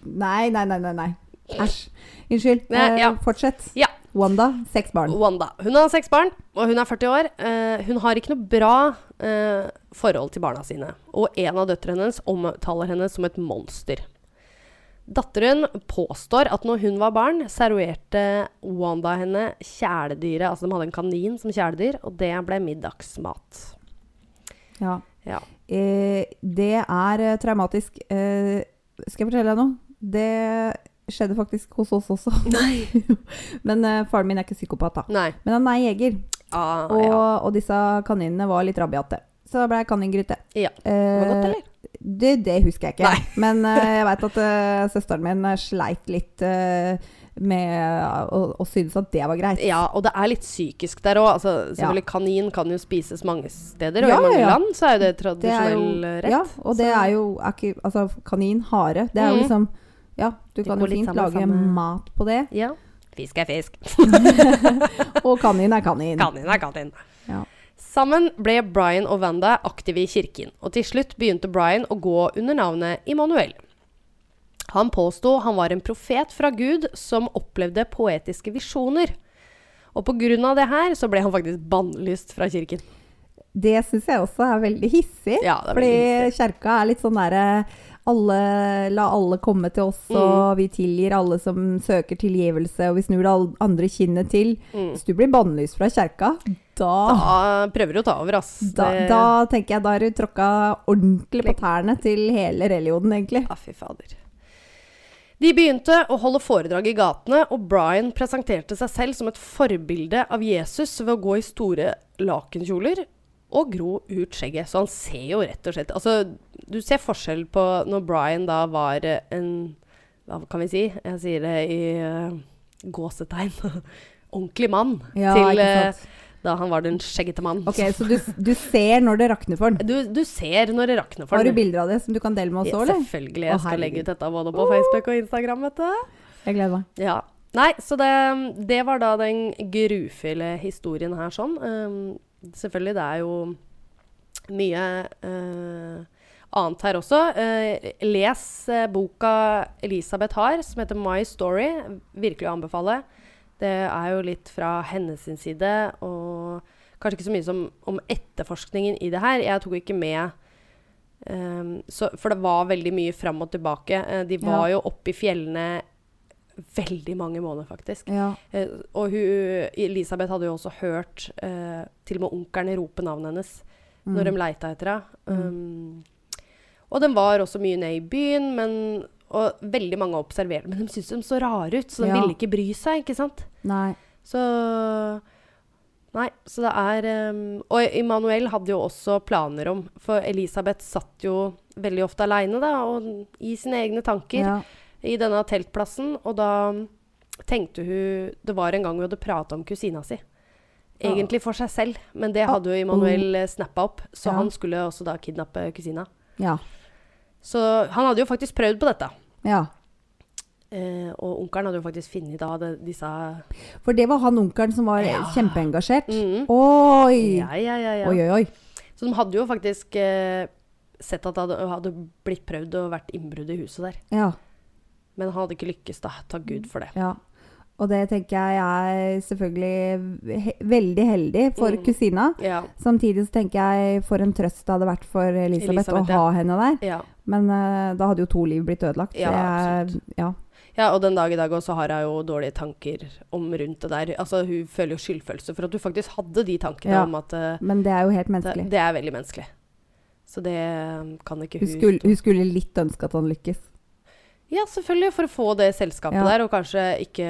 Nei, nei, nei, nei. Æsj. Unnskyld. Nei, Eh, ja. Fortsett. Ja. Wanda, seks barn. Wanda. Hun har seks barn, og hun er 40 år. Eh, hun har ikke noe bra eh, forhold til barna sine. Og en av døtrene hennes omtaler henne som et monster. Datteren påstår at når hun var barn, serverte Wanda henne kjæledyret. Altså de hadde en kanin som kjæledyr, og det ble middagsmat. Ja. Ja. Eh, det er eh, traumatisk. Eh, skal jeg fortelle deg noe? Det skjedde faktisk hos oss også. Nei. Men faren min er ikke psykopat, da. Nei. Men han er jeger. Ah, Og, ja. og disse kaninene var litt rabiate. Så da ble jeg kaningryte. ja. Var det godt, eller? Det, det husker jeg ikke. Nei. Men jeg veit at søsteren min sleit litt eh, med å, å synes at det var greit. Ja, og det er litt psykisk der òg. Altså, selvfølgelig, Kanin kan jo spises mange steder, og Ja, i mange ja, ja. land så er jo det Det er jo, rett. ja, og det er jo er ikke, Altså, kanin, hare Det er jo Mhm. liksom Ja, du Det kan jo fint sammen- lage samme- mat på det. Ja. Fisk er fisk. Og kanin er kanin. Kanin er kanin. Ja. Sammen ble Brian og Wanda aktive i kirken, og til slutt begynte Brian å gå under navnet Immanuel. Han påsto han var en profet fra Gud som opplevde poetiske visjoner. Og pga. det her så ble han faktisk bannlyst fra kirken. Det syns jeg også er veldig hissig. Ja, er fordi veldig hissig. kjerka er litt sånn derre alle, La alle komme til oss, Mm. og vi tilgir alle som søker tilgivelse, og vi snur det andre kinnet til. Mm. Hvis du blir bannlyst fra kjerka, da Da prøver du å ta over, ass. da, da tenker jeg da har du tråkka ordentlig på tærne til hele religionen, egentlig. Ja, fy fader. De begynte å holde foredrag i gatene, og Brian presenterte seg selv som et forbilde av Jesus ved å gå i store lakenkjoler og gro ut skjegget. Så han ser jo rett og slett Altså, Du ser forskjell på når Brian da var en Hva kan vi si? Jeg sier det i uh, gåsetegn. Ordentlig mann. Ja, til ikke eh, sant. Da han var den skjeggete mann. Ok, Så du, du ser når det rakner for den? Du, du ser når det rakner for Har du bilder av det som du kan dele med oss òg, eller? selvfølgelig. Å, Jeg skal legge ut dette både på Facebook og Instagram. vet du. Jeg gleder meg. Ja. Nei, så det, det var da den grufulle historien her sånn. Um, selvfølgelig, det er jo mye uh, annet her også. Uh, les uh, boka Elisabeth har, som heter My Story. Virkelig å anbefale. Det er jo litt fra hennes side, og kanskje ikke så mye som om etterforskningen i det her. Jeg tok ikke med um, så, For det var veldig mye fram og tilbake. Eh, de var Ja. jo oppe i fjellene veldig mange måneder, faktisk. Ja. Uh, og hun, Elisabeth hadde jo også hørt uh, til og med onkelen rope navnet hennes Mm. når de leita etter henne. Um, og den var også mye ned i byen, men, og veldig mange observerte Men de syns de så rare ut, så de Ja. ville ikke bry seg, ikke sant? Nei. Så Nei, så det er um, Og Immanuel hadde jo også planer om For Elisabeth satt jo veldig ofte aleine, da, og i sine egne tanker Ja. i denne teltplassen, og da tenkte hun Det var en gang hun hadde prata om kusina si. Egentlig for seg selv, men det hadde jo Immanuel uh, snappa opp, så Ja. han skulle også da kidnappe kusina. ja. Så han hadde jo faktisk prøvd på dette. Ja. Eh, og onkelen hadde jo faktisk funnet da det, disse For det var han onkelen som var Ja. kjempeengasjert. Mhm. Oi! Ja, ja, ja, ja. Oi, oi, oi. Så de hadde jo faktisk eh, sett at det hadde, hadde blitt prøvd å vært innbrudd i huset der. Ja. Men han hadde ikke lykkes, da. Takk Gud for det. ja. Og det tenker jeg er selvfølgelig he veldig heldig for Mm. kusina. Ja. Samtidig så tenker jeg for en trøst det hadde vært for Elisabeth, Elisabeth, å ha henne der. Men uh, da hadde jo to liv blitt ødelagt. Ja, jeg, ja. Ja, og den dag i dag også har jeg jo dårlige tanker om rundt det der. Altså, hun føler jo skyldfølelse for at du faktisk hadde de tankene Ja. om at uh, Men det er jo helt menneskelig. det er veldig menneskelig. Så det um, kan ikke Hun hun skulle, hun skulle litt ønske at han lykkes. Ja, selvfølgelig, for å få det selskapet der, og kanskje ikke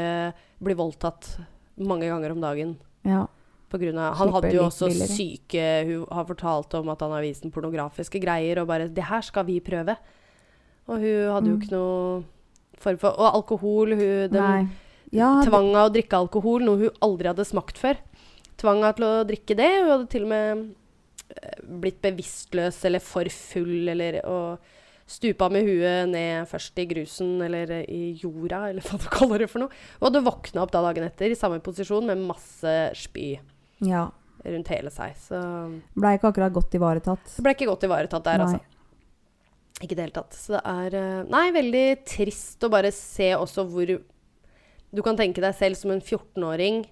bli voldtatt mange ganger om dagen. Ja. På grunn av, han hadde jo også billigere. syke Hun har fortalt om at han har vist den pornografiske greier, og bare 'Det her skal vi prøve'. Og hun hadde jo Mm. ikke noe form for Og alkohol hun, den Ja, tvang henne å drikke alkohol, noe hun aldri hadde smakt før. Tvang henne til å drikke det. Hun hadde til og med eh, blitt bevisstløs eller for full, eller og stupa med huet ned først i grusen eller i jorda, eller hva du kaller det for noe. Og hadde våkna opp da dagen etter i samme posisjon med masse spy ja. rundt hele seg. Så Blei ikke akkurat godt ivaretatt. Blei ble ikke godt ivaretatt der, Nei. altså. Ikke i det hele tatt. Så det er eh, Nei, veldig trist å bare se også hvor Du kan tenke deg selv som en 14-åring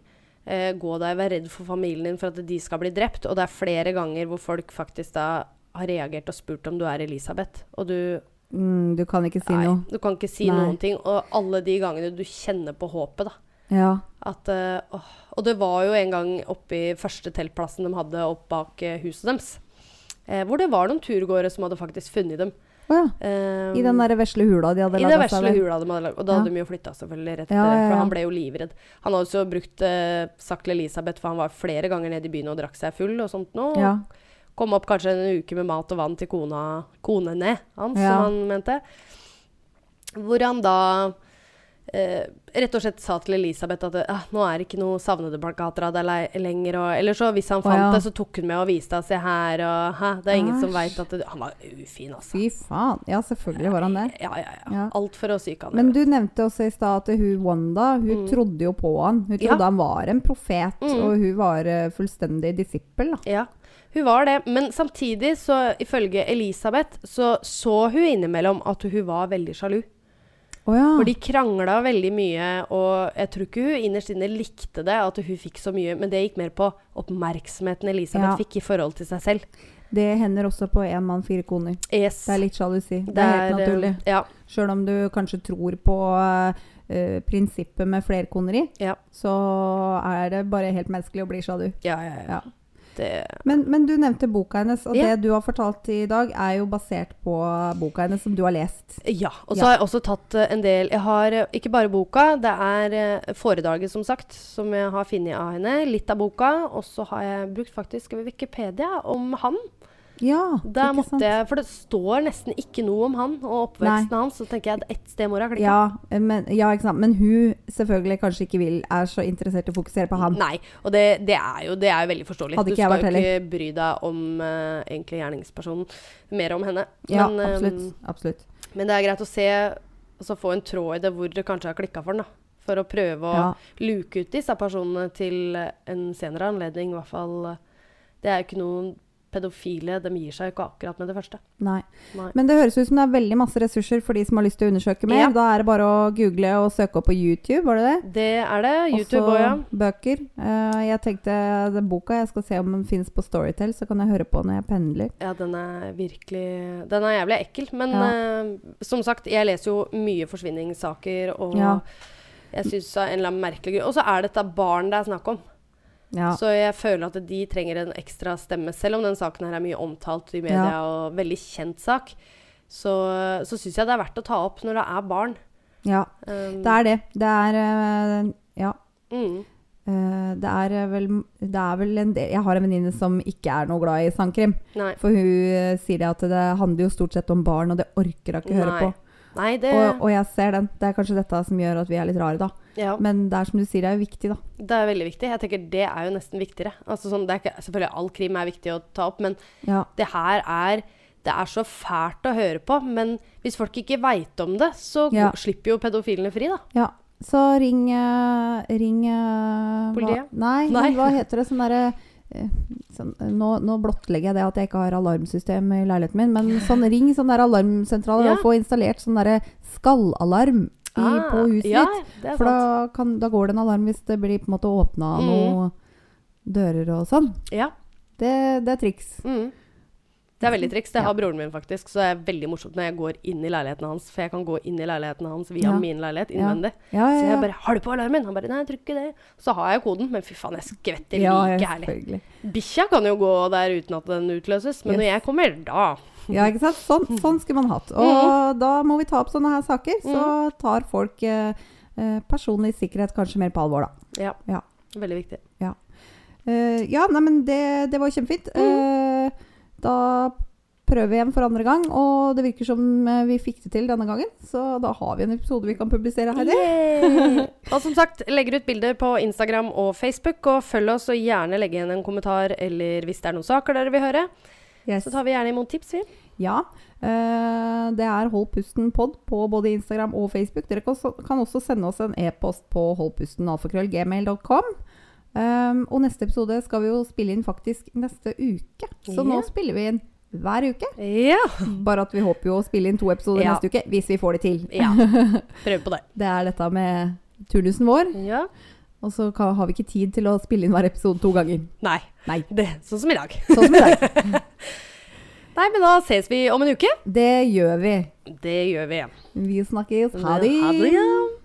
eh, gå der vær være redd for familien din for at de skal bli drept. Og det er flere ganger hvor folk faktisk da har reagert og spurt om du er Elisabeth. Og du Mm, du kan ikke si Nei, noe. du kan ikke si Nei. noen ting. Og alle de gangene du kjenner på håpet, da. Ja. At, øh, og det var jo en gang oppe i første teltplassen de hadde opp bak eh, huset deres. Eh, hvor det var noen turgåere som hadde faktisk funnet dem. Oh, ja. um, I den der vesle hula de hadde i den vesle hula de hadde laga. Og da Ja. hadde de jo flytta selvfølgelig rett etter Ja, for han ble jo livredd. Han hadde også brukt eh, til Elisabeth, for han var flere ganger nede i byen og drakk seg full og sånt nå. Kom opp kanskje en uke med mat og vann til kona, konene hans, som han mente. Hvor han da eh, rett og slett sa til Elisabeth at ah, nå er det ikke noe savnede plakater av deg lenger. Og, eller så hvis han fant fant ja. det, så tok hun med og viste deg. Se her, og hæ, det er ingen som Æsj. veit at det, Han var ufin, altså. Fy faen. Ja, selvfølgelig var han det. Ja, ja, ja. Ja. Alt for å psyke han. Men du nevnte også i stad at hun Wanda hun Mm. trodde jo på han. Hun Ja. trodde han var en profet, Mm. og hun var eh, fullstendig disippel. Da. Ja, hun var det. Men samtidig, så ifølge Elisabeth, så så hun innimellom at hun var veldig sjalu. Å ja. For de krangla veldig mye, og jeg tror ikke hun innerst inne likte det, at hun fikk så mye, men det gikk mer på oppmerksomheten Elisabeth Ja. fikk i forhold til seg selv. Det hender også på én mann, fire koner. Yes. Det er litt sjalusi. Det, er helt eh, naturlig. Ja. Sjøl om du kanskje tror på Uh, prinsippet med flerkoneri, Ja. så er det bare helt menneskelig å bli sjalu. Ja, ja, ja. Det, Men, men du nevnte boka hennes, og Ja. det du har fortalt i dag, er jo basert på boka hennes som du har lest. ja. Og så Ja. har jeg også tatt eh, en del Jeg har eh, ikke bare boka, det er eh, foredraget, som sagt, som jeg har funnet av henne. Litt av boka. Og så har jeg brukt faktisk Wikipedia om han. Ja, da ikke sant? jeg, For det står nesten ikke noe om han og oppveksten hans. Så tenker jeg at ett sted må det ha klikka. Ja, eh, men, ja, ikke sant. Men hun selvfølgelig kanskje ikke vil, er så interessert i å fokusere på han. Nei, og det, det, er jo, det er jo veldig forståelig. Du skal jo ikke bry deg om uh, egentlig gjerningspersonen, mer om henne. Ja, men, eh, absolutt. absolutt. men det er greit å se, altså få en tråd i det hvor det kanskje har klikka for den. da. For å prøve å Ja. luke ut disse personene til en senere anledning. I hvert fall Det er jo ikke noen pedofile. De gir seg jo ikke akkurat med det første. Nei. Nei. Men det høres ut som det er veldig masse ressurser for de som har lyst til å undersøke mer. Ja. Da er det bare å google og søke opp på YouTube, var det det? Det er det. YouTube òg, ja. bøker. Uh, jeg tenkte den boka, jeg skal se om den finnes på Storytel, så kan jeg høre på når jeg pendler. Ja, den er virkelig Den er jævlig ekkel. Men Ja. uh, som sagt, jeg leser jo mye forsvinningssaker, og Ja. jeg syns en eller annen merkelig grunn Og så er dette barn det er snakk om. Ja. Så jeg føler at de trenger en ekstra stemme. Selv om den saken her er mye omtalt i media Ja. og veldig kjent sak, så, så syns jeg det er verdt å ta opp når det er barn. ja. Um, Det er det. Det er eh, Ja. mm, Uh, det er eh, vel Det er vel en del Jeg har en venninne som ikke er noe glad i sangkrim. nei. For hun uh, sier det at det handler jo stort sett om barn, og det orker hun ikke høre på. Nei, det Og, og jeg ser den. Det er kanskje dette som gjør at vi er litt rare, da. Ja, Men det er som du sier, det er jo viktig, da. det er veldig viktig. Jeg tenker Det er jo nesten viktigere. Altså, sånn, det er ikke, selvfølgelig all krim er viktig å ta opp, men Ja. det her er det er så fælt å høre på, men hvis folk ikke veit om det, så Ja. slipper jo pedofilene fri, da. ja. Så ring eh, Ring eh, Politiet? Hva, nei, Nei. hva heter det? Sånn derre eh, sånn, nå, nå blottlegger jeg det at jeg ikke har alarmsystem i leiligheten min, men sånn ring sånn der alarmsentral Ja. og få installert sånn derre skallalarm i, Ah, på huset ja, ditt. For da, kan, da går det en alarm hvis det blir på en måte åpna Mm. noen dører og sånn. Ja. Det, det er triks. Mm. Det er veldig triks. Det Ja. har broren min faktisk. Så det er veldig morsomt når jeg går inn i leiligheten hans. For jeg kan gå inn i leiligheten hans via Ja. min leilighet Ja. innvendig. Ja, Så jeg bare 'Har du på alarmen?' Han bare 'Nei, tror ikke det'. Så har jeg koden, men fy faen, jeg skvetter ja, like ja, herlig. Bikkja kan jo gå der uten at den utløses, men Yes. når jeg kommer, da Ja, ikke sant? Sånn, sånn skulle man hatt. Og da må vi ta opp sånne her saker, så tar folk eh, eh, personlig sikkerhet kanskje mer på alvor, da. Ja. Ja. Veldig viktig. Eh, ja, nei, men det, det var kjempefint. Uh, da prøver vi igjen for andre gang, og det virker som vi fikk det til denne gangen. Så da har vi en episode vi kan publisere, Heidi. Og som sagt, legger ut bilder på Instagram og Facebook. Og følg oss, og gjerne legge igjen en kommentar eller hvis det er noen saker dere vil høre. Yes. Så tar vi gjerne imot tips, vi. Ja. Uh, det er Hold pusten pod på både Instagram og Facebook. Dere kan også, sende oss en e-post på holdpustenalfakrøllgmail.com. Um, og neste episode skal vi jo spille inn faktisk neste uke. Så nå spiller vi inn hver uke. Ja. Bare at vi håper jo å spille inn to episoder Ja. neste uke, hvis vi får det til. ja. Prøv på det. Det er dette med turnusen vår. Ja. Og så har vi ikke tid til å spille inn hver episode to ganger. Nei. Nei. Det, sånn som i dag. Sånn som i dag. Nei, men da ses vi om en uke. Det gjør vi. Det gjør vi. Vi snakkes. Ha Ha det. det.